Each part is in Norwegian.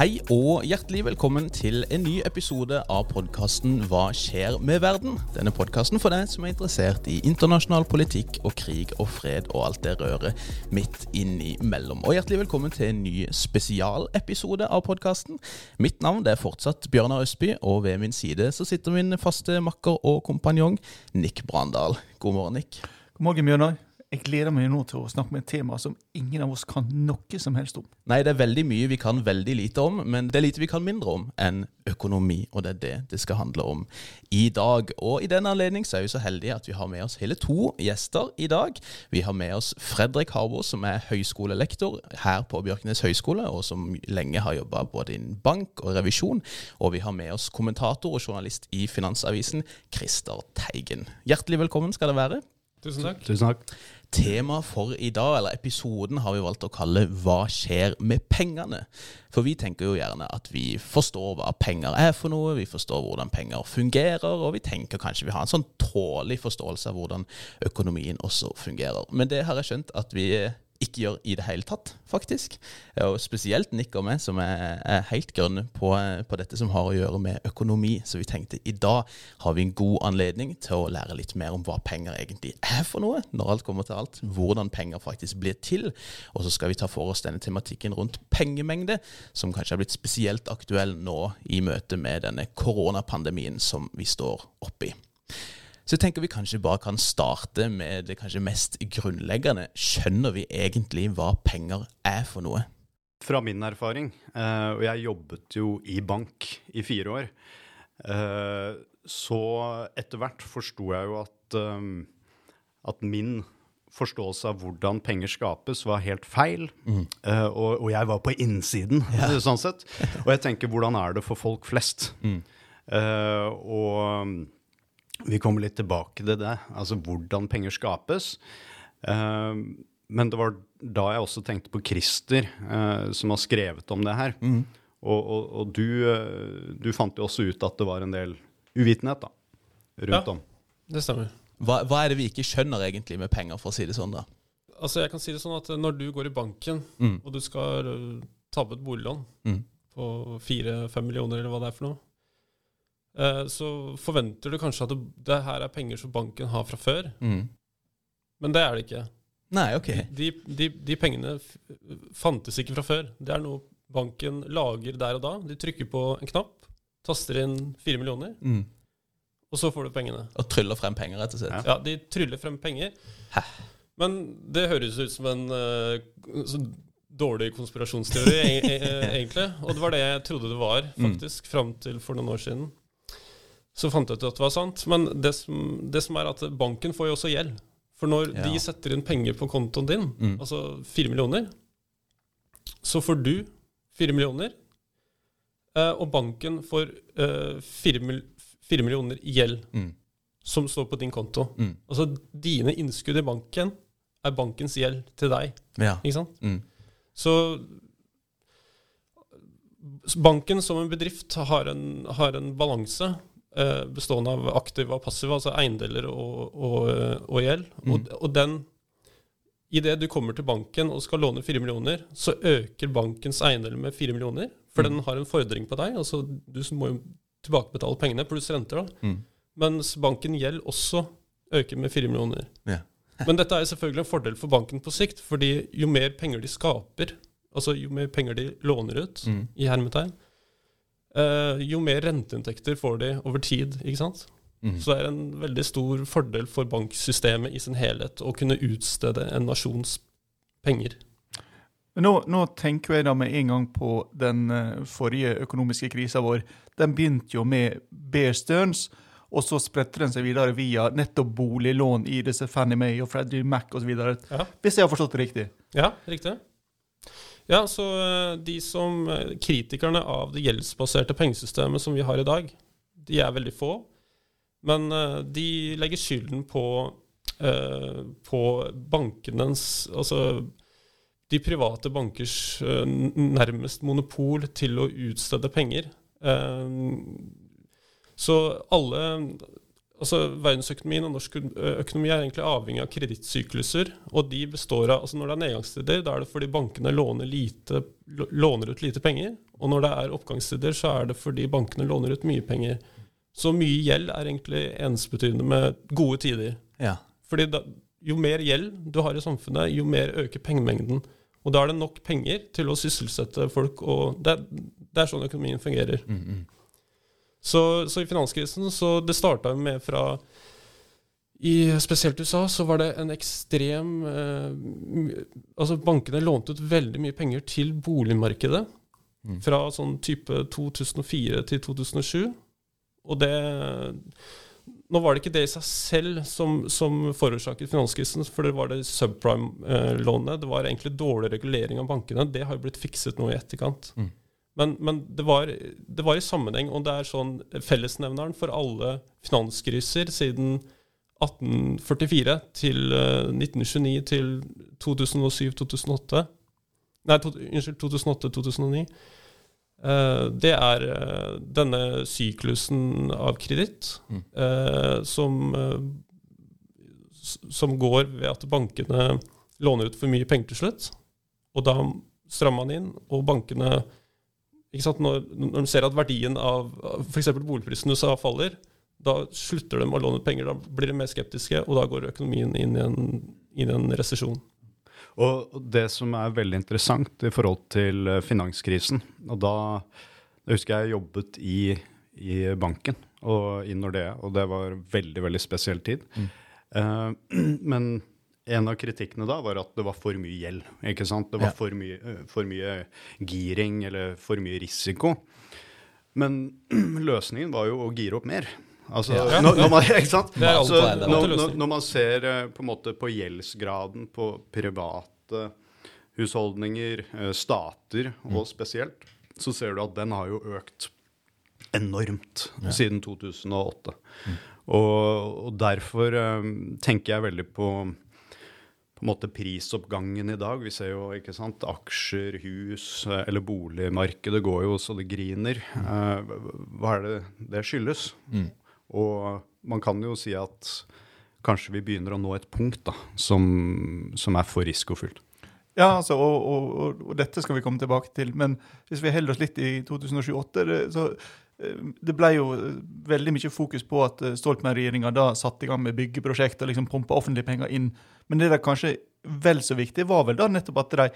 Hei og hjertelig velkommen til en ny episode av podkasten Hva skjer med verden? Denne podkasten for deg som er interessert i internasjonal politikk og krig og fred og alt det røret midt innimellom. Og hjertelig velkommen til en ny spesialepisode av podkasten. Mitt navn er fortsatt Bjørnar Østby, og ved min side så sitter min faste makker og kompanjong Nick Brandal. God morgen, Nick. God morgen, Bjørnar. Jeg gleder meg nå til å snakke med et tema som ingen av oss kan noe som helst om. Nei, det er veldig mye vi kan veldig lite om, men det er lite vi kan mindre om enn økonomi. Og det er det det skal handle om i dag. Og i den anledning er vi så heldige at vi har med oss hele to gjester i dag. Vi har med oss Fredrik Harbo, som er høyskolelektor her på Bjørknes høgskole, og som lenge har jobba både innen bank og revisjon. Og vi har med oss kommentator og journalist i Finansavisen, Christer Teigen. Hjertelig velkommen skal det være. Tusen takk. Tusen takk. Tema for i dag, eller episoden, har vi valgt å kalle 'Hva skjer med pengene?' For vi tenker jo gjerne at vi forstår hva penger er for noe, vi forstår hvordan penger fungerer, og vi tenker kanskje vi har en sånn tålelig forståelse av hvordan økonomien også fungerer. Men det har jeg skjønt at vi ikke gjør i det hele tatt, faktisk. Og spesielt Nick og meg, som er, er helt grønne på, på, dette som har å gjøre med økonomi. Så vi tenkte i dag har vi en god anledning til å lære litt mer om hva penger egentlig er for noe, når alt kommer til alt. Hvordan penger faktisk blir til. Og så skal vi ta for oss denne tematikken rundt pengemengde, som kanskje har blitt spesielt aktuell nå i møte med denne koronapandemien som vi står oppi. Så jeg tenker vi kanskje bare kan starte med det kanskje mest grunnleggende. Skjønner vi egentlig hva penger er for noe? Fra min erfaring, eh, og jeg jobbet jo i bank i fire år, eh, så etter hvert forsto jeg jo at, eh, at min forståelse av hvordan penger skapes, var helt feil. Mm. Og, og, jeg var på innsiden, ja. sånn sett. Og jeg tenker, hvordan er det for folk flest? Mm. Og vi kommer litt tilbake til det, altså hvordan penger skapes. Uh, men det var da jeg også tenkte på Christer, uh, som har skrevet om det her. Mm. Og, og, og du, uh, du, fant jo også ut at det var en del uvitenhet da, rundt ja, om. Det stemmer. Hva, hva, er det vi ikke skjønner egentlig med penger, for å si det sånn? da? Altså jeg kan si det sånn at Når du går i banken, mm. og du skal ta opp et boliglån mm. på fire-fem millioner, eller hva det er for noe, Eh, så forventer du kanskje at det, det, her er penger som banken har fra før. Mm. Men det er det ikke. Nei, ok. De, de, de, pengene fantes ikke fra før. Det er noe banken lager der og da. De trykker på en knapp, taster inn fire millioner, mm. og så får du pengene. Og tryller frem penger, rett og slett. Ja, de tryller frem penger. Hæ? Men det høres ut som en uh, dårlig konspirasjonsteori, e-, e-, egentlig. Og det var det jeg trodde det var, mm. faktisk, mm. fram til for noen år siden. Så fant jeg ut at det var sant. Men det som, det som er at banken får jo også gjeld. For når ja. de setter inn penger på kontoen din, mm. altså fire millioner, så får du fire millioner, eh, og banken får eh, fire, millioner i gjeld mm. som står på din konto. Mm. Altså dine innskudd i banken er bankens gjeld til deg. Ja. Ikke sant? Mm. Så banken som en bedrift har en, har en balanse bestående av aktive og passive, altså eiendeler og, og, og gjeld. Mm. Og, og den Idet du kommer til banken og skal låne 4 millioner, så øker bankens eiendel med 4 millioner. For mm. den har en fordring på deg. altså Du må jo tilbakebetale pengene pluss renter. da. Mm. Mens banken gjeld også øker med 4 millioner. Yeah. Men dette er selvfølgelig en fordel for banken på sikt. fordi jo mer penger de skaper, altså jo mer penger de låner ut, mm. i hermetegn, jo mer renteinntekter får de over tid. ikke sant? Mm. Så det er en veldig stor fordel for banksystemet i sin helhet å kunne utstede en nasjons penger. Nå, nå, tenker jeg da med en gang på den uh, forrige økonomiske krisa vår. Den begynte jo med Bear Stearns, og så spredte den seg videre via nettopp boliglån i disse Fannie Mae og Freddie Mac osv. Ja. Hvis jeg har forstått det riktig? Ja, riktig. Ja, så eh, de som eh, Kritikerne av det gjeldsbaserte pengesystemet som vi har i dag, de er veldig få. Men eh, de legger skylden på, på bankenes Altså de private bankers nærmest monopol til å utstede penger. Så alle altså Verdensøkonomien og norsk økonomi er egentlig avhengig av kredittsykluser. Og de består av, altså Når det er nedgangstider, da er det fordi bankene låner, lite, låner ut lite penger. Og når det er oppgangstider, så er det fordi bankene låner ut mye penger. Så mye gjeld er egentlig ensbetydende med gode tider. Ja. Fordi da, jo mer gjeld du har i samfunnet, jo mer øker pengemengden. Og da er det nok penger til å sysselsette folk, og det, det er sånn økonomien fungerer. Mm, mm. Så, så, i finanskrisen så Det starta med fra i spesielt USA så var det en ekstrem eh, Altså bankene lånte ut veldig mye penger til boligmarkedet. Mm. Fra sånn type 2004 til 2007. Og det nå var det ikke det i seg selv som, som forårsaket finanskrisen, for det var det subprime-lånet. Det var egentlig dårlig regulering av bankene. Det har jo blitt fikset nå i etterkant. Mm. Men, men det, var, det, var, i sammenheng, og det er sånn fellesnevneren for alle finanskriser siden 1844 til 1929 eh, til 2007-2008 Nei, to, unnskyld, 2008-2009 Eh, det er eh, denne syklusen av kreditt mm. Eh, som, som går ved at bankene låner ut for mye penger til slutt. Og da strammer man inn, og bankene når, når, de ser at verdien av f.eks. boligprisen i USA faller, da slutter de å låne ut penger. Da blir de mer skeptiske, og da går økonomien inn i en, inn i en resesjon. Og det som er veldig interessant i forhold til eh, finanskrisen og da jeg husker jeg jobbet i, i banken og i Nordea, og det var veldig, veldig spesiell tid. Mm. Uh, men en av kritikkene da var at det var for mye gjeld. ikke sant? Det var ja. for, mye, eh, for, mye, giring eller for mye risiko. Men løsningen var jo å gire opp mer. Altså, ja. når, når, man, ikke sant? Så, når, når, man ser eh, på, måte, på gjeldsgraden på private husholdninger, eh, stater mm. og spesielt, så ser du at den har jo økt enormt ja. siden 2008. Mm. Og, og, derfor um, tenker jeg veldig på på en måte prisoppgangen i dag. Vi ser jo ikke sant, aksjer, hus eller boligmarkedet går jo så det griner. Uh, hva er det det skyldes? Mm. Og man kan jo si at kanskje vi begynner å nå et punkt da, som, som er for risikofylt. Ja, altså, og, og, og, dette skal vi komme tilbake til. Men hvis vi holder oss litt i 2007-2008, så eh, det ble jo veldig mye fokus på at eh, Stoltenberg-regjeringa da satte i gang med byggeprosjekt og liksom pumpa offentlige penger inn. Men det der kanskje vel så viktig var vel da nettopp at de,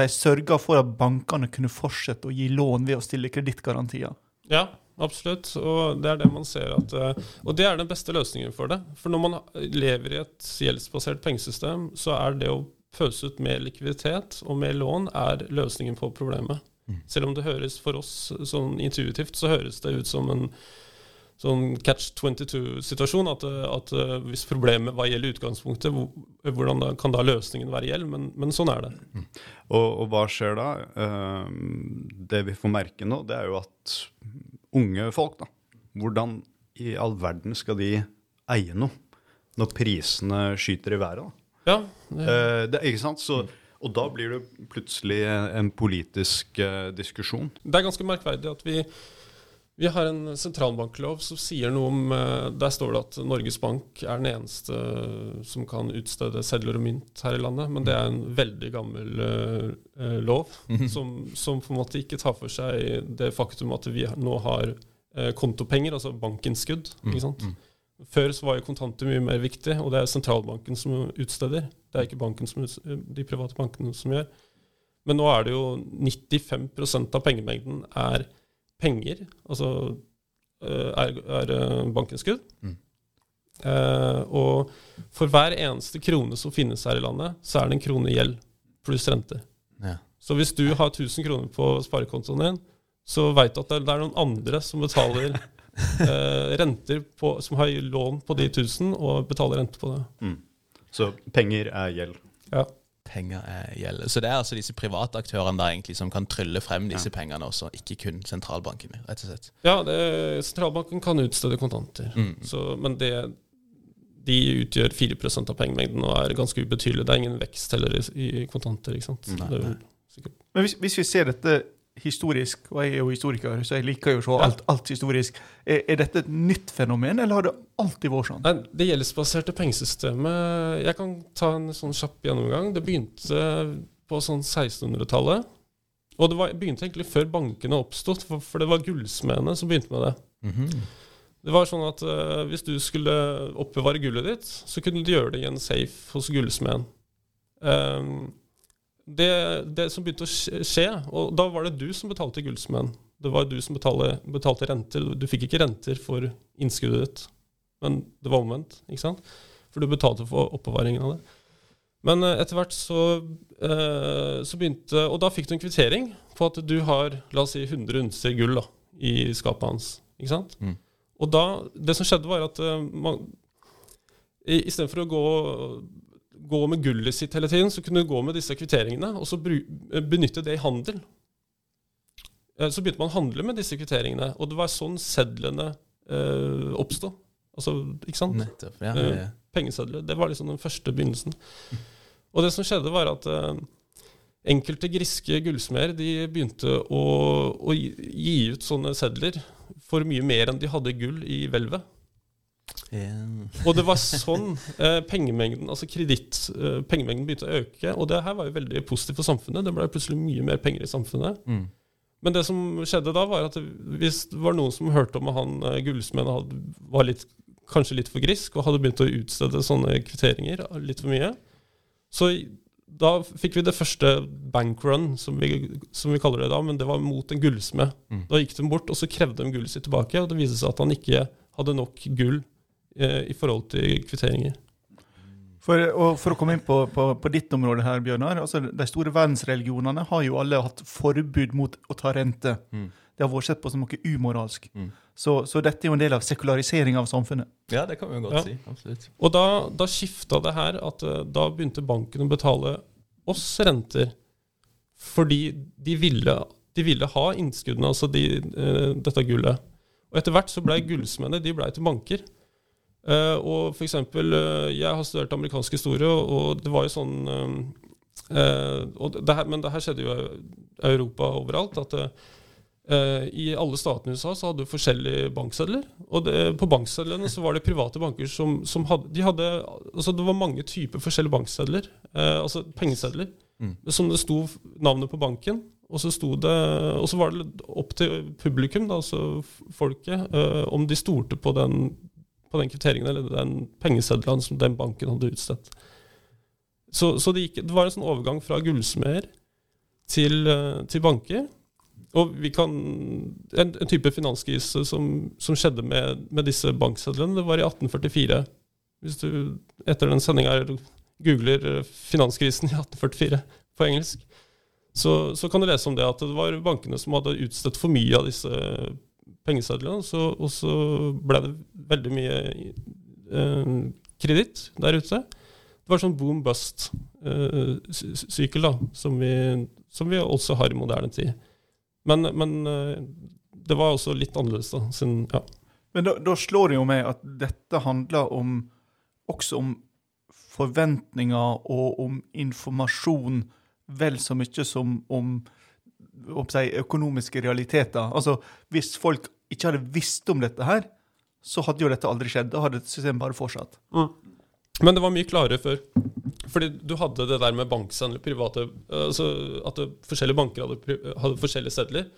de sørga for at bankene kunne fortsette å gi lån ved å stille kredittgarantier. Ja, absolutt. Og det er det man ser at eh, Og det er den beste løsningen for det. For når man lever i et gjeldsbasert pengesystem, så er det å pøse ut mer likviditet og mer lån er løsningen på problemet. Mm. Selv om det høres for oss sånn intuitivt, så høres det ut som en sånn catch 22-situasjon. At, at, eh, hvis problemet hva gjelder utgangspunktet, hvordan da, kan da løsningen være gjeld? Men, men, sånn er det. Mm. Og, og, hva skjer da? Uh, det vi får merke nå, det er jo at unge folk, da. Hvordan i all verden skal de eie noe når prisene skyter i været? da? Ja. Det... Eh, det, ikke sant? Så, og da blir det plutselig en politisk eh, diskusjon. Det er ganske merkverdig at vi vi har en sentralbanklov som sier noe om eh, Der står det at Norges Bank er den eneste eh, som kan utstede sedler og mynt her i landet. Men det er en veldig gammel uh, lov mhm. som, som, på en måte ikke tar for seg det faktum at vi nå har uh, kontopenger, altså bankinnskudd. Mm. ikke sant? Mm. Før så var jo kontanter mye mer viktig, og det er sentralbanken som utsteder. Det er ikke som, de private bankene som gjør. Men nå er det jo 95% av pengemengden er penger, altså eh, er, er eh, bankinnskudd. Mm. Eh, og for hver eneste krone som finnes her i landet, så er det en krone gjeld pluss rente. Ja. Så hvis du har 1000 kroner på sparekontoen din, så veit du at det er noen andre som betaler eh, renter på, som har lån på de 1000, og betaler rente på det. Mm. Så penger er gjeld. Ja penger er gjeld. Så det er altså disse private aktørene der egentlig som kan trylle frem disse ja. pengene også, ikke kun sentralbankene, rett og slett. Ja, det, sentralbanken kan utstede kontanter, mm. så, men det, de utgjør 4% av pengemengden og er ganske ubetydelig. Det er ingen vekst heller i, i kontanter. ikke sant? Nei, nei. Men hvis, hvis, vi ser dette historisk, og jeg er jo historiker, så jeg liker jo å se alt, alt historisk. Er, er dette et nytt fenomen, eller har det alltid vært sånn? Nei, Det gjeldsbaserte pengesystemet Jeg kan ta en sånn kjapp gjennomgang. Det begynte på sånn 1600-tallet. Og det var, begynte egentlig før bankene oppstod, for, for det var gullsmedene som begynte med det. Mhm. Det var sånn at uh, Hvis du skulle oppbevare gullet ditt, så kunne du gjøre det i en safe hos gullsmeden. Ehm, det, det som begynte å skje- og da var det du som betalte gullsmeden. Det var du som betalte, betalte renter. Du fikk ikke renter for innskuddet ditt, men det var omvendt. ikke sant? For du betalte for oppbevaringen av det. Men eh, etter hvert så, eh, så begynte Og da fikk du en kvittering på at du har la oss si 100 unser gull da, i skapet hans. ikke sant? Mm. Og da, det som skjedde, var at uh, man, i- istedenfor å gå, gå med gullet sitt hele tiden, så kunne du gå med disse kvitteringene og så eh, benytte det i handel. Eh, Så begynte man å handle med disse kvitteringene, og det var sånn sedlene eh, oppsto. Altså, ikke sant? Nettopp. Ja, ja, ja. pengesedler. Det var liksom den første begynnelsen. Og det som skjedde, var at eh, enkelte griske gullsmeder de begynte å, å gi ut sånne sedler for mye mer enn de hadde gull i hvelvet. Og det var sånn eh, pengemengden altså kredit, eh, pengemengden begynte å øke. Og det her var jo veldig positivt for samfunnet. Det ble plutselig mye mer penger i samfunnet. Mm. Men det som skjedde da, var at hvis det var noen som hørte om at han eh, gullsmeden var litt, kanskje litt for grisk og hadde begynt å utstede sånne kvitteringer litt for mye, så da fikk vi det første bankrun, som vi, som vi kaller det da, men det var mot en gullsmed. Mm. Da gikk de bort, og så krevde de gullet sitt tilbake, og det viste seg at han ikke hadde nok gull eh, i forhold til kvitteringer. For, og for å komme inn på, på, på ditt område her, Bjørnar. altså De store verdensreligionene har jo alle hatt forbud mot å ta rente. Mm. Det har vært sett på som noe umoralsk. Mm. Så, så dette er jo en del av sekularisering av samfunnet. ja, det kan vi jo godt Ja. si. Absolutt. Og da, da skifta det her at eh, da begynte banken å betale oss renter fordi de ville, de ville ha innskuddene, altså de, eh, dette gullet. Og etter hvert så ble gullsmedene de ble til banker. Eh, og for eksempel, eh, jeg har studert amerikansk historie, og, og det var jo sånn uh, det her, Men det her skjedde jo i Europa overalt. at i alle statene i USA så hadde du forskjellige banksedler. Og det, på banksedlene så var det private banker som, som hadde, de hadde altså Det var mange typer forskjellige banksedler, eh, altså pengesedler, Mm. som det sto navnet på banken. Og så, det, og så var det opp til publikum, da, altså folket, om de stolte på den, på den kvitteringen eller den pengesedlen som den banken hadde utstedt. Så, så det, gikk, det var en sånn overgang fra gullsmeder til, eh, til banker. Og vi kan, en, en type finanskrise som, som skjedde med, med disse banksedlene, det var i 1844. Hvis du etter den sendinga googler eh, 'finanskrisen i 1844' på engelsk, så, så kan du lese om det at det var bankene som hadde utstedt for mye av disse pengesedlene. Så, og så ble det veldig mye eh, kreditt der ute. Det var sånn boom bust-sykkel da, som vi, som vi også har i moderne tid. Men, men eh, det var også litt annerledes, da. Sin, ja. Men da, da slår det jo meg at dette handler om, også om forventninger og om informasjon vel så mye som om om si, økonomiske realiteter. Altså, Hvis folk ikke hadde visst om dette her, så hadde jo dette aldri skjedd. Da hadde systemet bare fortsatt. Men det var mye klarere før. Fordi du hadde det der med banksedler, private altså At forskjellige banker hadde, hadde forskjellige sedler.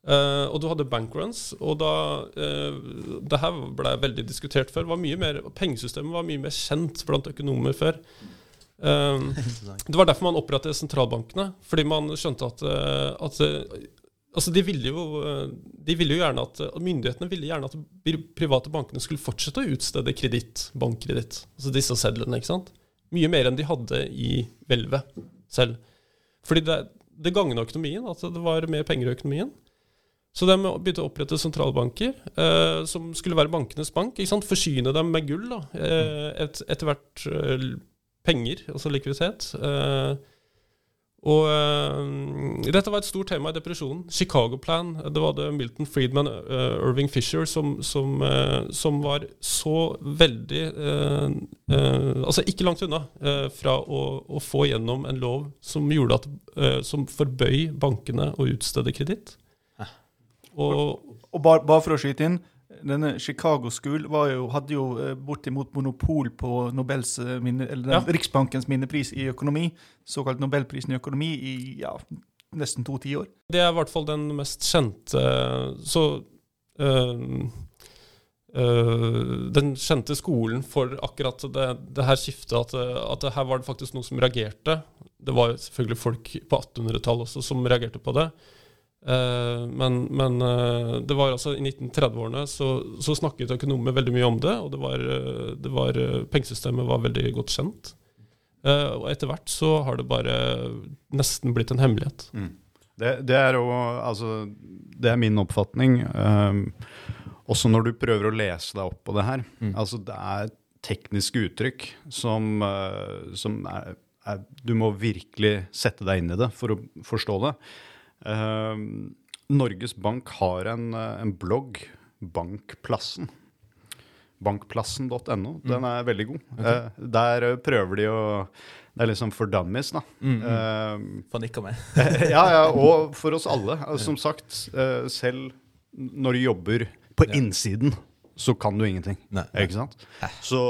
Eh, og du hadde bankruns, og da uh, Det her ble veldig diskutert før. Var mye mer, pengesystemet var mye mer kjent blant økonomer før. Eh, det var derfor man opprettet sentralbankene. Fordi man skjønte at, eh, at eh, Altså de ville, jo, eh, de ville jo gjerne at Myndighetene ville gjerne at de private bankene skulle fortsette å utstede kreditt, bankkreditt. Altså disse sedlene. ikke sant? Mye mer enn de hadde i hvelvet selv. Fordi det, det gagna økonomien, at det var mer penger i økonomien. Så de begynte å opprette sentralbanker, eh, som skulle være bankenes bank. ikke sant? Forsyne dem med gull. da, eh, et, Etter hvert eh, penger, altså likviditet. Eh, Og uh, Dette var et stort tema i depresjonen. Chicago Plan. Det var det Milton Friedman uh, Irving Fisher som, som, uh, som, var så veldig eh, eh, Altså ikke langt unna eh, fra å, å, få gjennom en lov som gjorde at som forbøy bankene å utstede kreditt. Og, og bare, bare for å skyte inn denne Chicago School jo, hadde jo eh, bortimot monopol på Nobels eh, ja. Riksbankens minnepris i økonomi, såkalt Nobelprisen i økonomi, i ja, nesten to tiår. Det er i hvert fall den mest kjente Så øh, øh, Den kjente skolen for akkurat det, det her skiftet, at, at det her var det faktisk noe som reagerte. Det var selvfølgelig folk på 1800-tallet også som reagerte på det. Uh, men, men uh, det var altså i 1930-årene så, så, snakket økonomer veldig mye om det, og det var, uh, det var pengesystemet var veldig godt kjent. og etter hvert så har det bare nesten blitt en hemmelighet. Mm. Det, det, er jo, altså, det er min oppfatning. Um, også når du prøver å lese deg opp på det her. Mm. Altså, det er tekniske uttrykk som, som er, er, Du må virkelig sette deg inn i det for å forstå det. Uh, Norges Bank har en, eh, en blogg, Bankplassen. Bankplassen.no. Mm. Den er veldig god. Okay. Eh, der uh, prøver de å Det er liksom for dummies, da. Mm, mm. Uh, for nikker med. ja, ja, og for oss alle. Som sagt, selv når du jobber på ja. innsiden, så kan du ingenting. Nei, nei. Ikke sant? Så,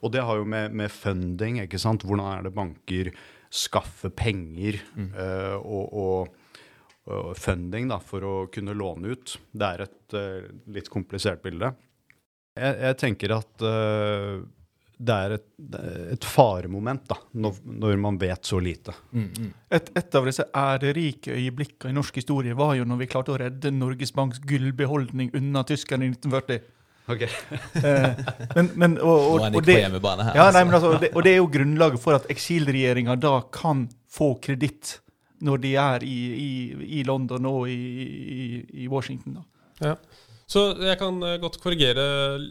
og det har jo med, med, funding, ikke sant. Hvordan er det banker skaffer penger mm. og, og funding da, for å kunne låne ut. Det er et uh, litt komplisert bilde. Jeg, jeg tenker at uh, det er et, et faremoment da, når, når, man vet så lite. Mm, mm. Et, et, av disse ærerike øyeblikkene i norsk historie var jo når vi klarte å redde Norges Banks gullbeholdning unna tyskerne i 1940. Ok. eh, men, men, og, og, og, det, ja, nei, men altså, det, og det er jo grunnlaget for at eksilregjeringa da kan få kreditt når de er i, i, i London og i, i Washington. Da. Ja. Så jeg kan eh, godt korrigere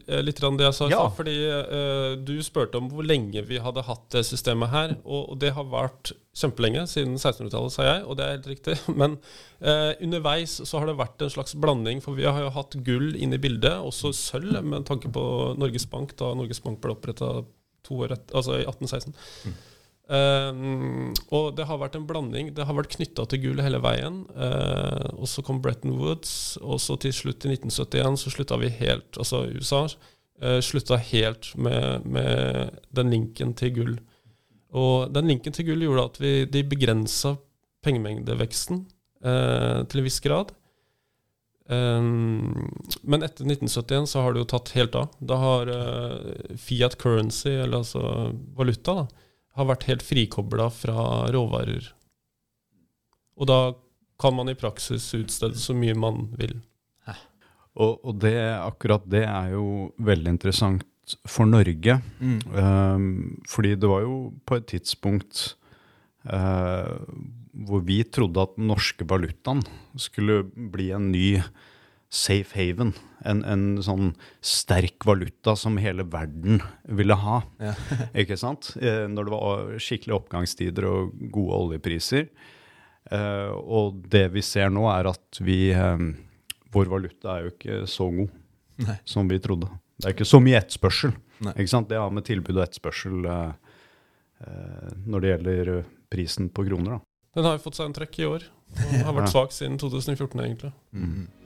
eh, litt det jeg sa. Ja. fordi uh, Du spurte om hvor lenge vi hadde hatt det systemet her. Og, og det har vært kjempelenge, siden 1600-tallet, sa jeg. Og det er helt riktig. Men uh, underveis så har det vært en slags blanding. For vi har jo hatt gull inn i bildet, også sølv, med tanke på Norges Bank, da Norges Bank ble oppretta altså i 1816. Mm. Um, og det har vært en blanding. Det har vært knytta til gull hele veien. Uh, og så kom Bretton Woods, og så til slutt i 1971 så slutta vi helt Altså USA uh, slutta helt med, med, den linken til gull. Og den linken til gull gjorde at vi, de begrensa pengemengdeveksten uh, til en viss grad. Um, men etter 1971 så har det jo tatt helt av. Da har fiat currency, eller altså valuta, da, har vært helt frikobla fra råvarer. Og da kan man i praksis utstede så mye man vil. Og, og det, akkurat det er jo veldig interessant for Norge. Mm. Um, fordi det var jo på et tidspunkt uh, hvor vi trodde at den norske valutaen skulle bli en ny safe haven. En, en, sånn sterk valuta som hele verden ville ha. Ja. ikke sant? Eh, når det var skikkelig oppgangstider og gode oljepriser. Uh, og det vi ser nå, er at vi um, Vår valuta er jo ikke så god Nei. som vi trodde. Det er ikke så mye etterspørsel. Ikke sant? Det har med tilbud og etterspørsel når det gjelder prisen på kroner. da. Den har jo fått seg en trekk i år. Og har vært svak siden 2014, egentlig. Mm. Eh,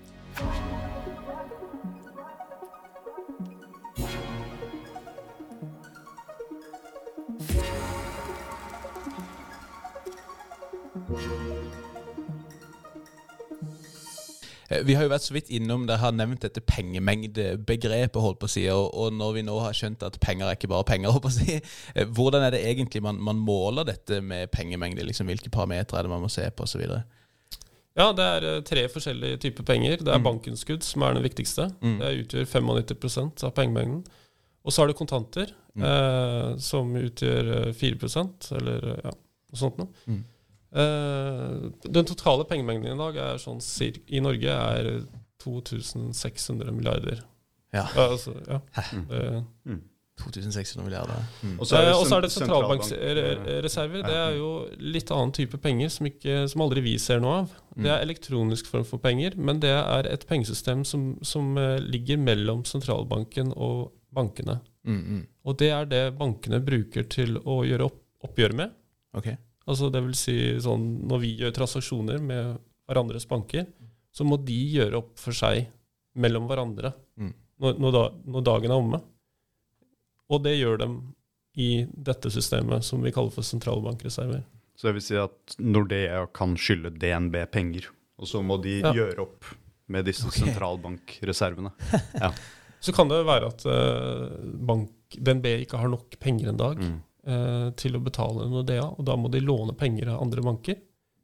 vi har jo vært så vidt innom det, har nevnt dette pengemengdebegrepet, holdt på å si, og, når vi nå har skjønt at penger er ikke bare penger, holdt på å si, eh, hvordan er det egentlig man, man måler dette med pengemengde? Liksom, hvilke parametere er det man må se på, osv.? Ja, det er eh, tre forskjellige typer penger. Det er mm. bankinnskudd som er den viktigste. Mm. Det utgjør 95% av pengemengden. Og så er det kontanter, mm. eh, som utgjør 4 eller ja, noe sånt noe. Mm. Eh, den totale pengemengden i dag er sånn i Norge er 2600 milliarder. Ja. Altså, ja. Det, mm. 2600 milliarder. Mm. Og så er det, sen- det sentralbankreserver. Det er jo litt annen type penger som, ikke, som aldri vi ser noe av. Det er elektronisk form for penger, men det er et pengesystem som, som eh, ligger mellom sentralbanken og bankene. Mm, mm. Og det er det bankene bruker til å gjøre opp, oppgjør med. Okay. Altså det vil si sånn når vi gjør transaksjoner med hverandres banker, så må de gjøre opp for seg mellom hverandre Mm. når, når, da, når dagen er omme. Og det gjør dem i dette systemet som vi kaller for sentralbankreserver. Så det vil si at Nordea kan skylde DNB penger, og så må de Ja. gjøre opp med disse okay. sentralbankreservene. Ja. Så kan det være at eh, bank, DNB ikke har nok penger en dag Mm. eh, til å betale Nordea, og da må de låne penger av andre banker.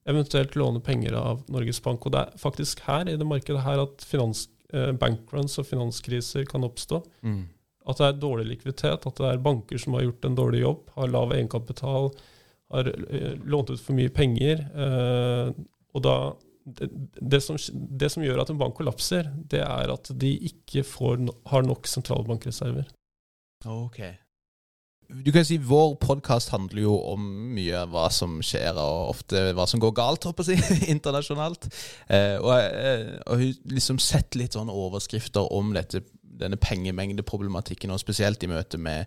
Eventuelt låne penger av Norges Bank. Og det er faktisk her i det markedet her at finans, eh, bankruns og finanskriser kan oppstå. Mm. At det er dårlig likviditet, at det er banker som har gjort en dårlig jobb, har lav egenkapital, har eh, lånt ut for mye penger. Eh, og da det, som, det som gjør at en bank kollapser, det er at de ikke får, har nok sentralbankreserver. Ok. Du kan si Vår podkast handler jo om mye av hva som skjer, og ofte hva som går galt, håper jeg, internasjonalt. Eh, og jeg har liksom sett litt sånne overskrifter om dette, denne pengemengdeproblematikken, og spesielt i møte med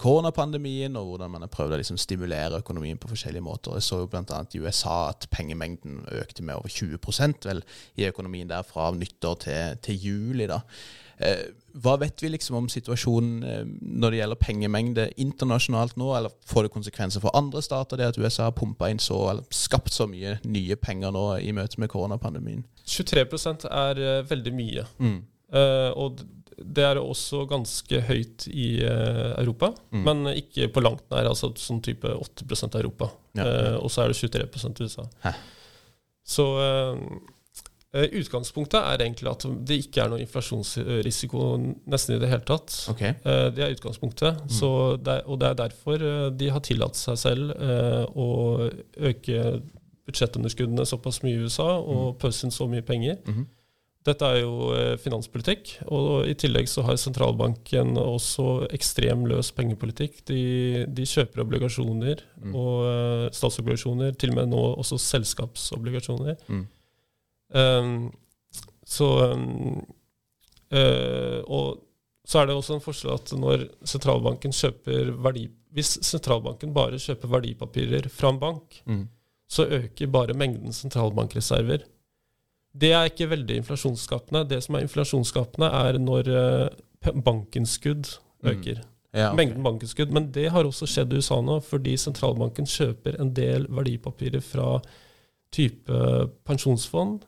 koronapandemien, og hvordan man har prøvd å liksom stimulere økonomien på forskjellige måter. Jeg så jo bl.a. i USA at pengemengden økte med over 20% vel, i økonomien der fra nyttår til, til juli. da. Eh, hva vet vi liksom om situasjonen eh, når det gjelder pengemengde internasjonalt nå, eller får det konsekvenser for andre stater, det at USA har pumpa inn så, eller skapt så mye nye penger nå i møte med koronapandemien? 23 er eh, veldig mye. Mm. Uh, og det er også ganske høyt i uh, Europa, Mm. men ikke på langt nær. Altså sånn type 8 Europa. Ja. Uh, og så er det 23 i USA. Hæ. Så uh, utgangspunktet er egentlig at det ikke er noe inflasjonsrisiko nesten i det hele tatt. Okay. Det er utgangspunktet. Så det, og det er derfor de har tillatt seg selv å øke budsjettunderskuddene såpass mye i USA og pøse inn så mye penger. Mhm. Dette er jo eh, finanspolitikk, og i tillegg så har sentralbanken også ekstrem løs pengepolitikk. De, de kjøper obligasjoner Mm. og eh, statsobligasjoner, til og med nå også selskapsobligasjoner. Mm. Um, så um, uh, Og så er det også en forskjell at når sentralbanken kjøper verdi Hvis sentralbanken bare kjøper verdipapirer fra en bank, Mm. så øker bare mengden sentralbankreserver. Det er ikke veldig inflasjonsskapende. Det som er inflasjonsskapende, er når bankinnskudd øker. Mm. øker. Ja, okay. Mengden bankinnskudd. Men det har også skjedd i USA nå, fordi sentralbanken kjøper en del verdipapirer fra type pensjonsfond.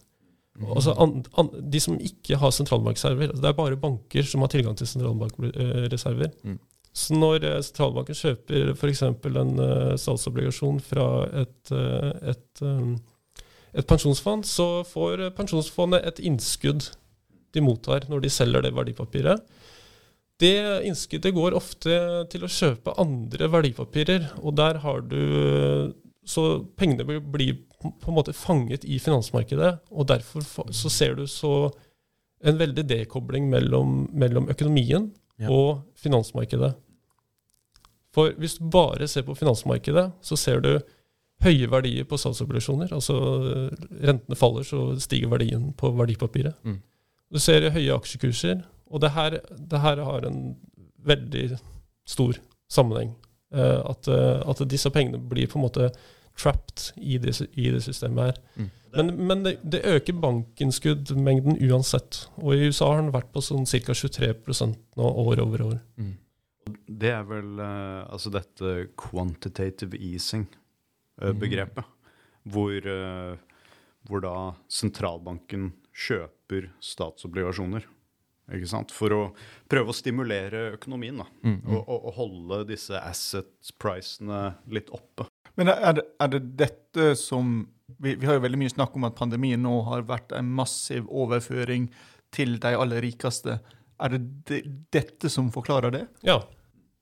Mm. Altså an, an, De som ikke har sentralbankreserver. altså Det er bare banker som har tilgang til sentralbankreserver. Mm. Så når eh, sentralbanken kjøper f.eks. en eh, statsobligasjon fra et, eh, et, eh, et pensjonsfond, så får pensjonsfondet et innskudd de mottar når de selger det verdipapiret. Det innskuddet går ofte til å kjøpe andre verdipapirer, og der har du Så pengene blir på en måte fanget i finansmarkedet, og derfor så ser du så en veldig dekobling mellom, mellom økonomien Ja. og finansmarkedet. For hvis du bare ser på finansmarkedet, så ser du høye verdier på statsobligasjoner. Altså eh, rentene faller, så stiger verdien på verdipapiret. Mm. Du ser høye aksjekurser, og det her, det her har en veldig stor sammenheng. Eh, at, eh, at disse pengene blir på en måte trapped i det, i det systemet her. Mm. Men, men det, det øker bankinnskuddmengden uansett. Og i USA har den vært på sånn ca. 23% nå år over år. Mm. Det er vel eh, altså dette quantitative easing-begrepet. Hvor, eh, hvor da sentralbanken kjøper statsobligasjoner. Ikke sant? For å prøve å stimulere økonomien da. Mm, mm. Og, og, og holde disse asset-prisene litt oppe. Men er det, er det dette som vi, vi har jo veldig mye snakk om at pandemien nå har vært en massiv overføring til de aller rikeste. Er det de, dette som forklarer det? Ja,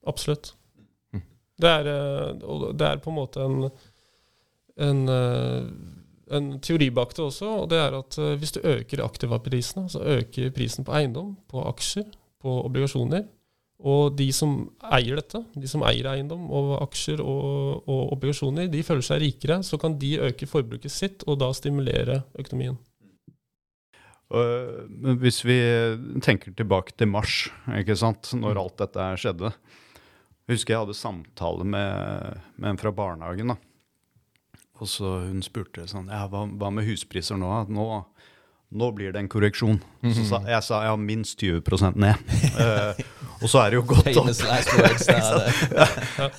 absolutt. Mm. Det er, eh, det er på en måte en, en, eh, en teori bak det også, og det er at eh, hvis du øker aktivaprisene, så øker prisen på eiendom, på aksjer, på obligasjoner, Og de som eier dette, de som eier eiendom og aksjer og, og obligasjoner, de føler seg rikere. Så kan de øke forbruket sitt og da stimulere økonomien. Hvis vi tenker tilbake til mars, ikke sant, når alt dette skjedde. Jeg husker jeg hadde samtale med, med en fra barnehagen. da. Og så Hun spurte sånn ja, hva, hva med huspriser nå? Nå, nå blir det en korreksjon. Så sa, jeg sa ja, minst 20% ned. Uh, og så er det jo godt opp.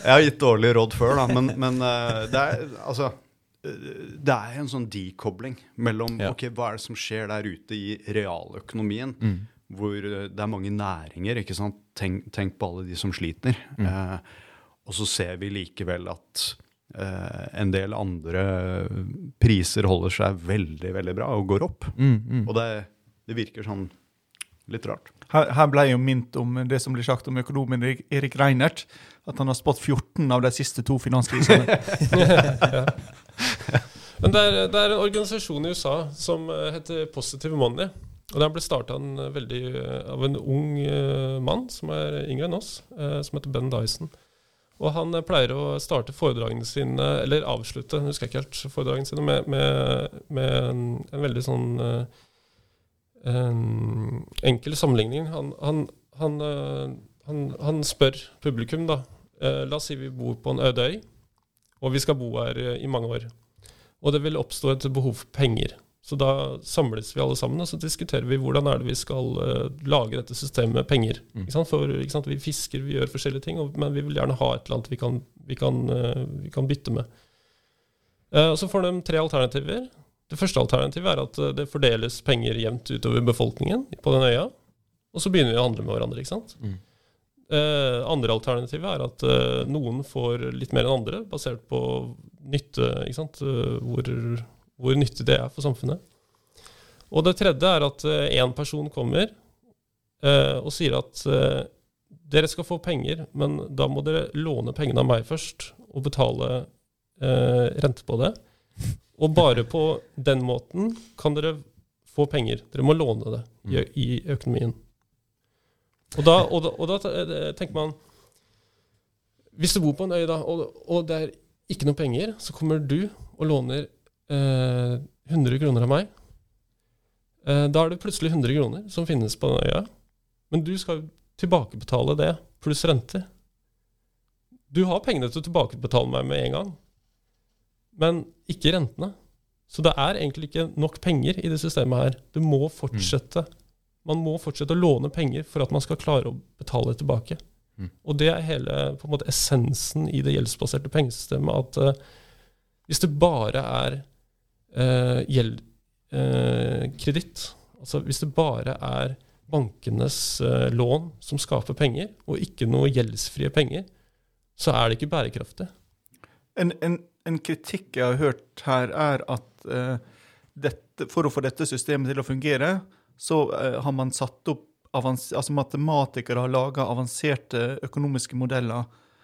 Jeg har gitt dårlige råd før, da, men, men uh, det er altså uh, det er en sånn dekobling mellom Ja. ok, hva er det som skjer der ute i realøkonomien, Mm. hvor det er mange næringer. ikke sant? Tenk, tenk på alle de som sliter. Mm. Eh, og så ser vi likevel at eh, en del andre priser holder seg veldig veldig bra og går opp. Mm, mm. Og det, det virker sånn litt rart. Her, her ble jeg jo minnet om det som blir sagt om økonomen Erik- Erik Reinert. At han har spådd 14 av de siste to finanskrisene. Men det er, det er en organisasjon i USA som eh, heter Positive Money. Og Den ble starta av en ung eh, mann som er yngre enn oss, eh, som heter Ben Dyson. Og Han eh, pleier å starte foredragene sine, eller avslutte husker ikke helt, foredragene sine med, med, med en, en veldig sånn eh, en enkel sammenligning. Han, han, han, eh, han, spør publikum, da. La oss si vi bor på en øde øy, og vi skal bo her i mange år. Og det vil oppstå et behov for penger. Så da samles vi alle sammen og så diskuterer vi hvordan er det vi skal uh, lage dette systemet med penger. Sant? For? Vi fisker, vi gjør forskjellige ting, og, men vi vil gjerne ha et eller annet vi kan, vi kan, uh, vi kan bytte med. Uh, og Så får de tre alternativer. Det første alternativet er at det fordeles penger jevnt utover befolkningen på den øya. Og så begynner vi å handle med hverandre. ikke sant? Mm. Andre alternativet er at noen får litt mer enn andre, basert på nytte, ikke sant? Hvor, hvor nyttig det er for samfunnet. Og det tredje er at én person kommer eh, og sier at eh, dere skal få penger, men da må dere låne pengene av meg først og betale eh, rente på det. Og bare på den måten kan dere få penger. Dere må låne det i, i økonomien. Og da, og, da, og da eh, tenker man Hvis du bor på en øy da, og, og det er ikke noe penger, så kommer du og låner eh, 100 kroner av meg. Eh, da er det plutselig 100 kroner som finnes på den øya. Men du skal tilbakebetale det, pluss renter. Du har pengene til å tilbakebetale meg med en gang, men ikke rentene. Så det er egentlig ikke nok penger i det systemet her. Du må fortsette. Man må fortsette å låne penger for at man skal klare å betale det tilbake. Mm. Og det er hele på en måte, essensen i det gjeldsbaserte pengesystemet. At uh, hvis det bare er uh, gjeld, eh, kreditt, altså hvis det bare er bankenes eh, lån som skaper penger, og ikke noe gjeldsfrie penger, så er det ikke bærekraftig. En, en, en kritikk jeg har hørt her, er at eh, dette, for å få dette systemet til å fungere, så eh, har man satt opp altså Matematikere har laga avanserte økonomiske modeller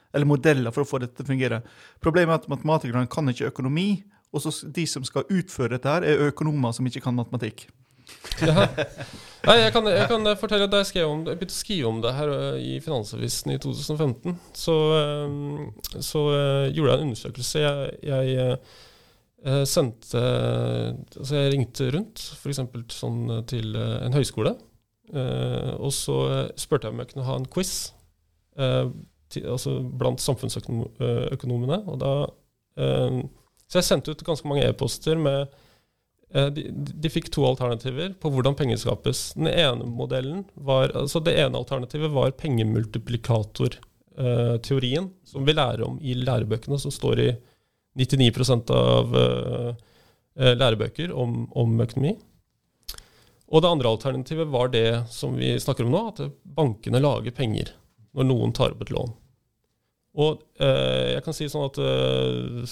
eller modeller for å få dette til å fungere. Problemet er at matematikerne kan ikke økonomi, og så de som skal utføre dette, her er økonomer som ikke kan matematikk. Ja. Nei, jeg kan, jeg kan fortelle at Da jeg, om, jeg begynte å skrive om det her i Finansavisen i 2015, så, så gjorde jeg en undersøkelse. Jeg, jeg sendte Altså jeg ringte rundt, f.eks. Sånn til en høyskole. og så spurte jeg om jeg kunne ha en quiz til, altså blant samfunnsøkonomene. Og da, så jeg sendte ut ganske mange e-poster med Eh, De, de fikk to alternativer på hvordan penger skapes. Den ene modellen var, altså Det ene alternativet var pengemultiplikatorteorien, som vi lærer om i lærebøkene, som står i 99 av eh, eh, lærebøker om, om økonomi. Og det andre alternativet var det som vi snakker om nå, at bankene lager penger når noen tar opp et lån. Og eh, jeg kan si sånn at eh,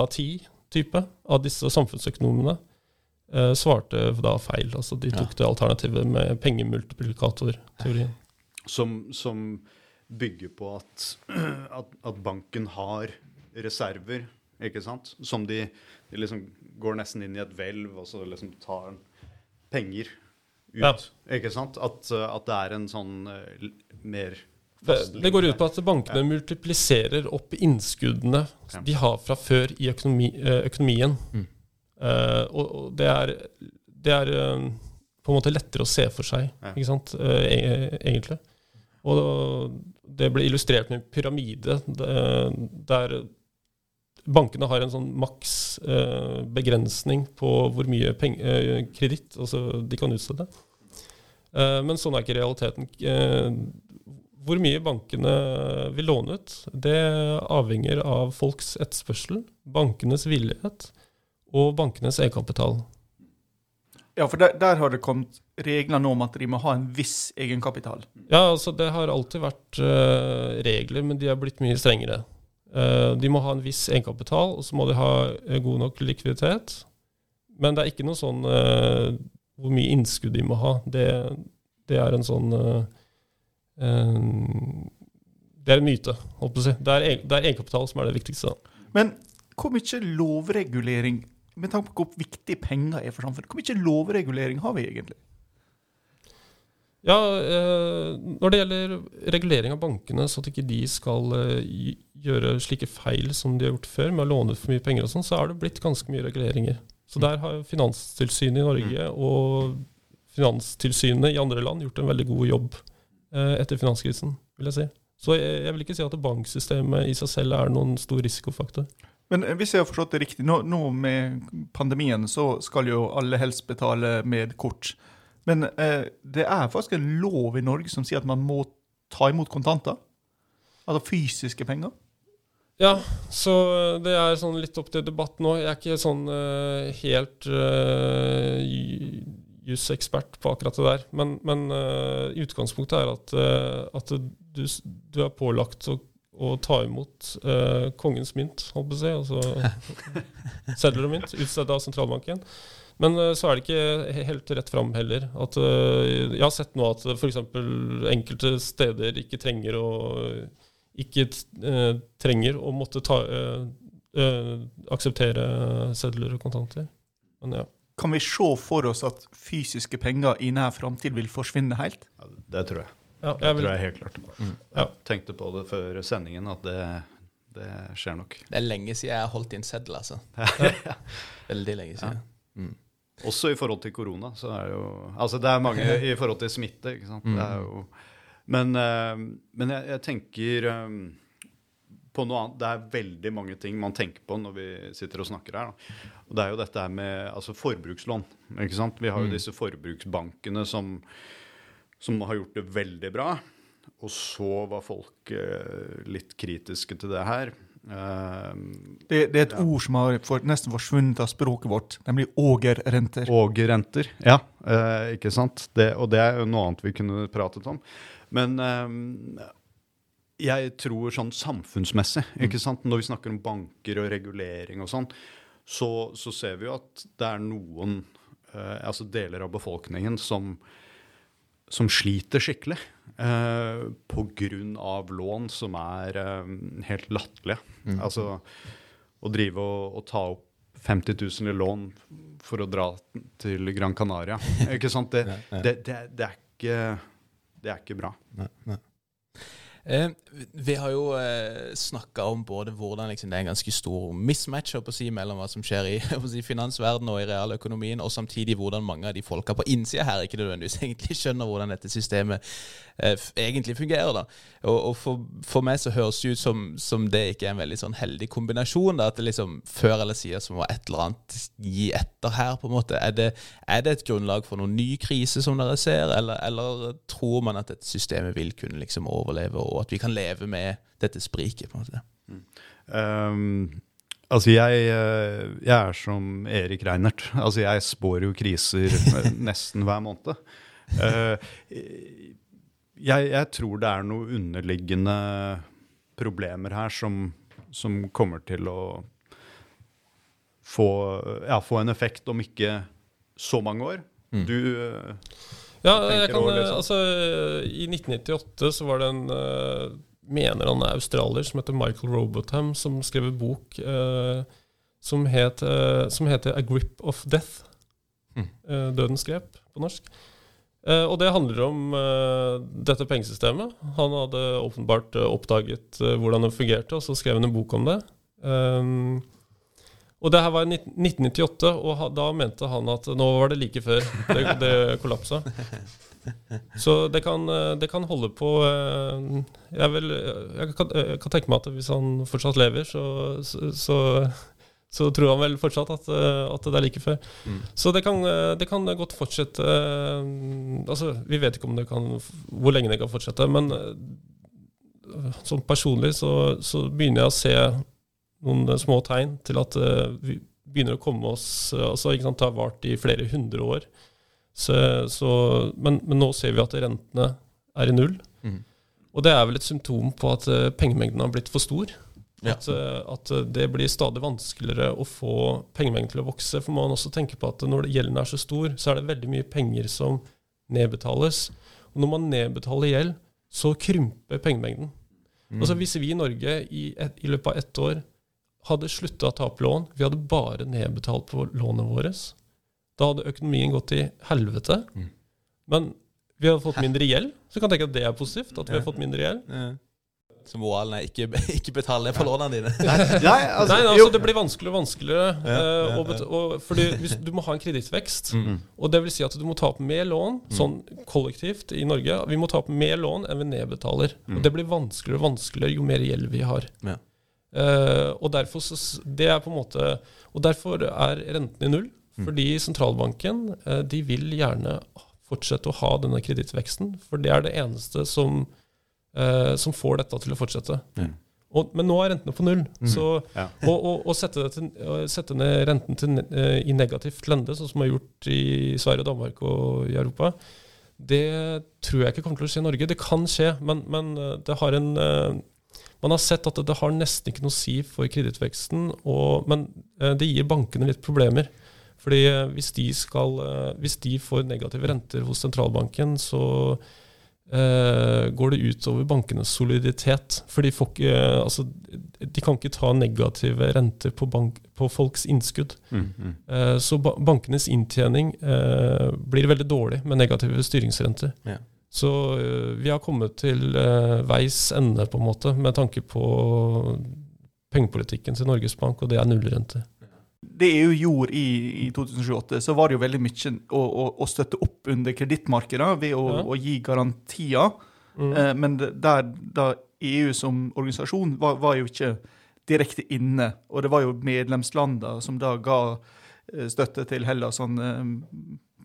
av ti type av disse samfunnsøkonomene eh, svarte da feil. Altså de tok det alternativet med pengemultiplikatorteorien. Som, som bygger på at, at, at banken har reserver, ikke sant? Som de, de liksom går nesten inn i et hvelv, og så liksom tar penger ut. Ja. Ikke sant? At, at det er en sånn eh, mer Det, det går ut på at bankene multipliserer opp innskuddene Ja. de har fra før i økonomi, eh, økonomien. Mm. Uh, og, det er, det er eh, på en måte lettere å se for seg, Ja. ikke sant, e- egentlig. Og det ble illustrert med en pyramide der bankene har en sånn maks begrensning på hvor mye kreditt altså de kan utstede. Men sånn er ikke realiteten. Hvor mye bankene vil låne ut, det avhenger av folks etterspørsel, bankenes villighet og bankenes egenkapital. Ja, for der, der har det kommet regler nå om at de må ha en viss egenkapital. Ja, altså det har alltid vært uh, regler, men de har blitt mye strengere. Uh, de må ha en viss egenkapital, og så må de ha eh, god nok likviditet. Men det er ikke noe sånn hvor mye innskudd de må ha. Det, det er en sånn Det er en myte, holdt på å si. Det er, det er egenkapital som er det viktigste. da. Men hvor mye lovregulering, med tanke på hvor viktig penger er for samfunnet, hvor mye lovregulering har vi egentlig? Ja, eh, Når det gjelder regulering av bankene, så at ikke de skal eh, gjøre slike feil som de har gjort før, med å låne ut for mye penger og sånn, så er det blitt ganske mye reguleringer. Så der har Finanstilsynet i Norge og Finanstilsynet i andre land gjort en veldig god jobb eh, etter finanskrisen, vil jeg si. Så jeg, jeg vil ikke si at banksystemet i seg selv er noen stor risikofaktor. Men eh, hvis jeg har forstått det riktig, nå, nå med pandemien så skal jo alle helst betale med kort. Men eh, det er faktisk en lov i Norge som sier at man må ta imot kontanter. Altså fysiske penger. Ja, så eh, det er sånn litt opp til debatt nå. Jeg er ikke sånn uh, helt uh, jusekspert på akkurat det der. Men, men uh, utgangspunktet er at, uh, at du, du er pålagt å, å ta imot uh, kongens mynt, holdt på å si. Altså sedler og mynt, utstedt av sentralbanken. Men så er det ikke helt rett fram heller. At, jeg har sett nå at f.eks. enkelte steder ikke trenger å ikke trenger å måtte ta, akseptere sedler og kontanter. Men ja. Kan vi se for oss at fysiske penger i nær framtid vil forsvinne helt? Ja, det tror jeg. ja Det jeg vil, tror jeg helt klart. Ja. Tenkte på det før sendingen, at det, det skjer nok. Det er lenge siden jeg har holdt inn seddel, altså. Veldig lenge siden. Mm. Også i forhold til korona, så er det jo Altså det er mange i forhold til smitte, ikke sant. Det er jo, men eh, men jeg, jeg tenker eh, på noe annet. Det er veldig mange ting man tenker på når vi sitter og snakker her. Da. Og det er jo dette med altså forbrukslån. ikke sant? Vi har jo disse forbruksbankene som, som har gjort det veldig bra. Og så var folk eh, litt kritiske til det her. Eh, Det, det er et ord som har for, nesten forsvunnet av språket vårt, nemlig ågerrenter. Ågerrenter. Ja, eh, ikke sant. Det, og det er jo noe annet vi kunne pratet om. Men eh, jeg tror sånn samfunnsmessig, ikke sant? når vi snakker om banker og regulering og sånn, så, så ser vi jo at det er noen eh, altså deler av befolkningen som, som sliter skikkelig eh, av lån som er eh, helt latterlige. Altså å drive og, og ta opp 50 000 i lån for å dra til Gran Canaria. Ikke sant? Det, det, det, det, er, ikke, det er ikke bra. Eh, vi har jo eh, snakka om både hvordan liksom, det er en ganske stor mismatch si, mellom hva som skjer i si, finansverdenen og i realøkonomien, og samtidig hvordan mange av de folka på innsida her ikke nødvendigvis egentlig skjønner hvordan dette systemet eh, egentlig fungerer. da. Og, og for, for meg så høres det ut som, som det ikke er en veldig sånn heldig kombinasjon. da, At det liksom før eller siden så må et eller annet gi etter her. på en måte. Er det, er det et grunnlag for noen ny krise som dere ser, eller, eller tror man at dette systemet vil kunne liksom overleve, og at vi kan leve med dette spriket? på en måte? Um, altså, jeg, eh, jeg er som Erik Reinert. Altså, jeg spår jo kriser nesten hver måned. Eh, jeg, jeg tror det er noen underliggende problemer her som, som kommer til å få, ja, få en effekt om ikke så mange år. Du eh, Ja, jeg kan, sånn? altså, I 1998 så var det en eh, mener han er australier som heter Michael Robotham, som skrev en bok eh, som, het, eh, som heter 'A Grip of Death'. Mm. Dødens grep på norsk. Eh, og det handler om dette pengesystemet. Han hadde åpenbart oppdaget hvordan det fungerte, og så skrev han en bok om det. Um, og det her var i 1998, og da mente han at nå var det like før det, det kollapsa. Så det kan, eh, det kan holde på eh, jeg, vil, jeg, kan, jeg, kan, tenke meg at hvis han fortsatt lever, så, så, så tror han vel fortsatt at, eh, at det er like før. Mm. Så det kan, det kan, godt fortsette Altså, vi vet ikke kan, hvor lenge det kan fortsette, men sånn personlig så, så begynner jeg å se noen små tegn til at vi begynner å komme oss altså, ikke sant, Det har vart i flere hundre år. Så, så, men, men, nå ser vi at rentene er i null. Mm. Og det er vel et symptom på at pengemengden har blitt for stor. Ja. At, at, det blir stadig vanskeligere å få pengemengden til å vokse. For man også tenker på at når gjelden er så stor, så er det veldig mye penger som nedbetales. Og når man nedbetaler gjeld, så krymper pengemengden. Mm. Altså Hvis vi i Norge i, et, i løpet av ett år hadde slutta å ta opp lån, vi hadde bare nedbetalt på lånet vårt, da hadde økonomien gått til helvete. Mm. Men vi hadde fått mindre gjeld, så kan jeg tenke at det er positivt. at vi har fått mindre gjeld. Ja. Så moralen er ikke, ikke betale på lånene dine? Nei, altså, Nei, altså det blir vanskeligere og vanskeligere. Ja, ja, og, og, fordi hvis, Du må ha en kredittvekst. Mm. Og det vil si at du må ta opp mer lån, mm. sånn kollektivt i Norge. Vi må ta opp mer lån enn vi nedbetaler. Mm. Og det blir vanskeligere og vanskeligere jo mer gjeld vi har. Uh, og derfor så, det er på en måte Og derfor er renten i null. Mm. Fordi sentralbanken eh, de vil gjerne fortsette å ha denne kredittveksten, for det er det eneste som, eh, som får dette til å fortsette. Mm. Og, men nå er rentene på null. Mm. Så ja. å, å, å sette, til, sette, ned renten til, i negativt lende, sånn som man har gjort i Sverige, Danmark og i Europa, det tror jeg ikke kommer til å skje i Norge. Det kan skje, men, men det har en Man har sett at det, det, har nesten ikke noe å si for kredittveksten, men uh, det gir bankene litt problemer. Fordi eh, hvis de, skal, eh, hvis de får negative renter hos sentralbanken, så eh, går det ut over bankenes soliditet. For de, ikke, altså, de kan ikke ta negative renter på, bank, på folks innskudd. Mm, mm. Eh, så ba bankenes inntjening eh, blir veldig dårlig med negative styringsrenter. Ja. Så eh, vi har kommet til veis ende, på en måte, med tanke på pengepolitikken til Norges Bank, og det er nullrente det EU gjorde i, i 2028, så var det jo veldig mye å, å, å støtte opp under kredittmarkedene ved å, ja. å, gi garantier. Mm. Eh, men der, da EU som organisasjon var, var, jo ikke direkte inne. Og det var jo medlemslandene som da ga eh, støtte til Hellas sånn eh,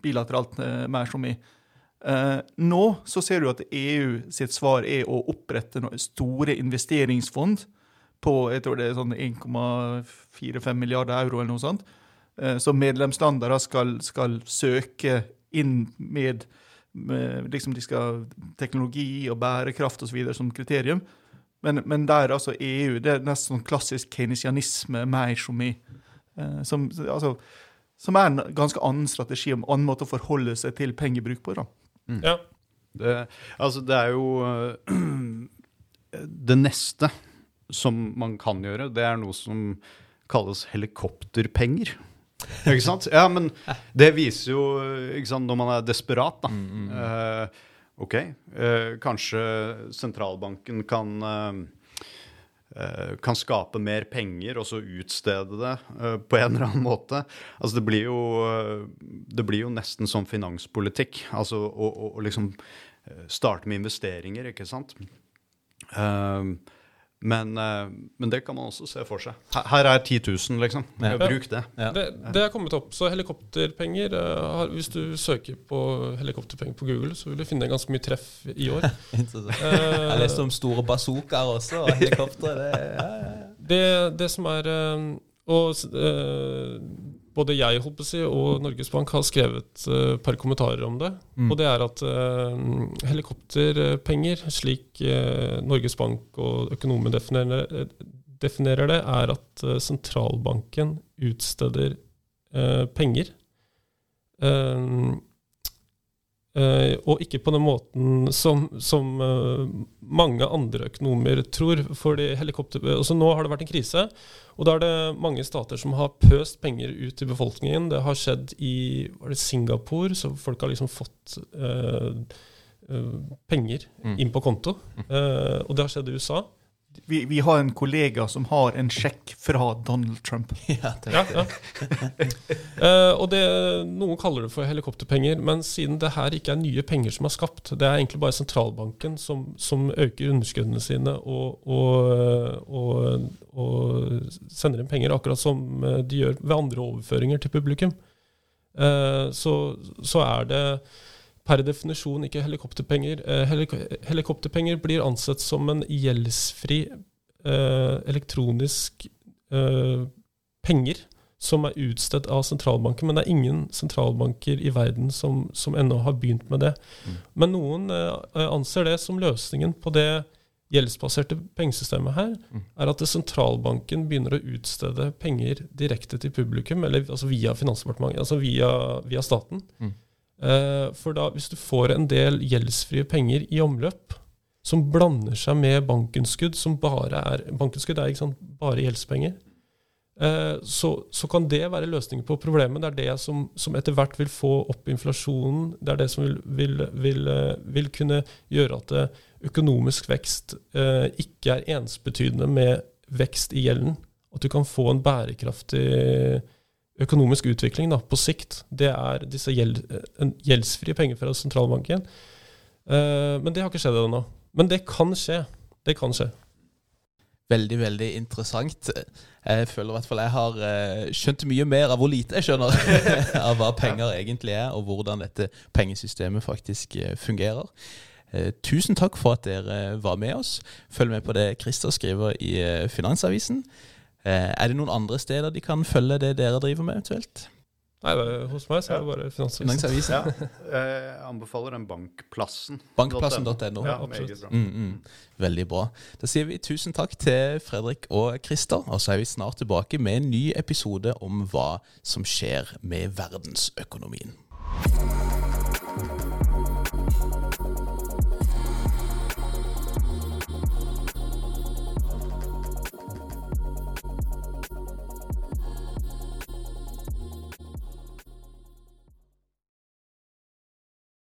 bilateralt eh, mer som i. Eh, nå så ser du at EU sitt svar er å opprette store investeringsfond på jeg tror det er sånn 1,45 milliarder euro eller noe sånt. Eh, så medlemslandene skal, skal, søke inn med, med, liksom De skal teknologi og bærekraft osv. som kriterium. Men, men, der altså EU Det er nesten sånn klassisk keynesianisme mer som i eh, som, altså, som er en ganske annen strategi en annen måte å forholde seg til pengebruk på. da. Mm. Ja. Det, altså, det er jo Det neste som man kan gjøre, det er noe som kalles helikopterpenger. Ikke sant? Ja, men det viser jo ikke sant, når man er desperat, da. Mm, mm. Uh, OK, uh, kanskje sentralbanken kan uh, kan skape mer penger og så utstede det på en eller annen måte. Altså det blir jo, det blir jo nesten som finanspolitikk. Altså å, å, å liksom starte med investeringer, ikke sant. Uh, men, eh, men, det kan man også se for seg. Her, er 10 000, liksom. Ja. Bruk det. Ja. det. Det er kommet opp. Så helikopterpenger uh, Hvis du søker på helikopterpenger på Google, så vil du finne ganske mye treff i år. uh, Jeg leste om store bazookaer også, og helikoptre. Det, ja, det, det, som er Og både jeg si, og Norges Bank har skrevet et uh, par kommentarer om det. Mm. Og det er at uh, helikopterpenger, slik uh, Norges Bank og økonomer definerer, definerer, det, er at sentralbanken utsteder penger Eh, og ikke på den måten som, som uh, mange andre økonomer tror. fordi helikopter, altså Nå har det vært en krise, og da er det mange stater som har pøst penger ut til befolkningen. Det har skjedd i var det Singapore, så folk har liksom fått uh, penger Mm. inn på konto. Eh, og det har skjedd i USA. Vi, vi har en kollega som har en sjekk fra Donald Trump. Ja, det, Ja, ja. uh, og det, Noen kaller det for helikopterpenger, men siden det her ikke er nye penger som er skapt, det er egentlig bare sentralbanken som, som øker underskuddene sine og, og, og, og sender inn penger, akkurat som eh, de gjør ved andre overføringer til publikum, uh, så, så er det per definisjon ikke helikopterpenger. Eh, helik helikopterpenger blir ansett som en gjeldsfri eh, elektronisk eh, penger som er utstedt av sentralbanken, men det er ingen sentralbanker i verden som, som ennå har begynt med det. Mm. Men noen eh, anser det som løsningen på det gjeldsbaserte pengesystemet her, Mm. er at sentralbanken begynner å utstede penger direkte til publikum, eller altså via Finansdepartementet, altså via, via staten. Mm. Eh, for da, hvis du får en del gjeldsfrie penger i omløp, som blander seg med bankinnskudd, som bare er Bankinnskudd er ikke sant, bare gjeldspenger. Eh, så, så kan det være løsningen på problemet. Det er det som, som etter hvert vil få opp inflasjonen. Det er det som vil, vil, vil, eh, vil kunne gjøre at økonomisk vekst ikke er ensbetydende med vekst i gjelden. At du kan få en bærekraftig økonomisk utvikling da, på sikt. Det er disse gjeld, en gjeldsfrie penger fra sentralbanken. Uh, men det har ikke skjedd ennå. Men det kan skje. Det kan skje. Veldig, veldig interessant. Jeg føler i hvert fall jeg har eh, skjønt mye mer av hvor lite jeg skjønner av hva penger egentlig er, og hvordan dette pengesystemet faktisk eh, fungerer. Eh, Tusen takk for at dere var med oss. Følg med på det Christer skriver i eh, Finansavisen. Eh, Er det noen andre steder de kan følge det dere driver med, eventuelt? Nei, hos meg så er det bare Finansavisen. Ja, jeg anbefaler den bankplassen. Bankplassen.no. Ja, absolutt. bra. Mm, mm. Veldig bra. Da sier vi tusen takk til Fredrik og Christer, og så er vi snart tilbake med en ny episode om hva som skjer med verdensøkonomien.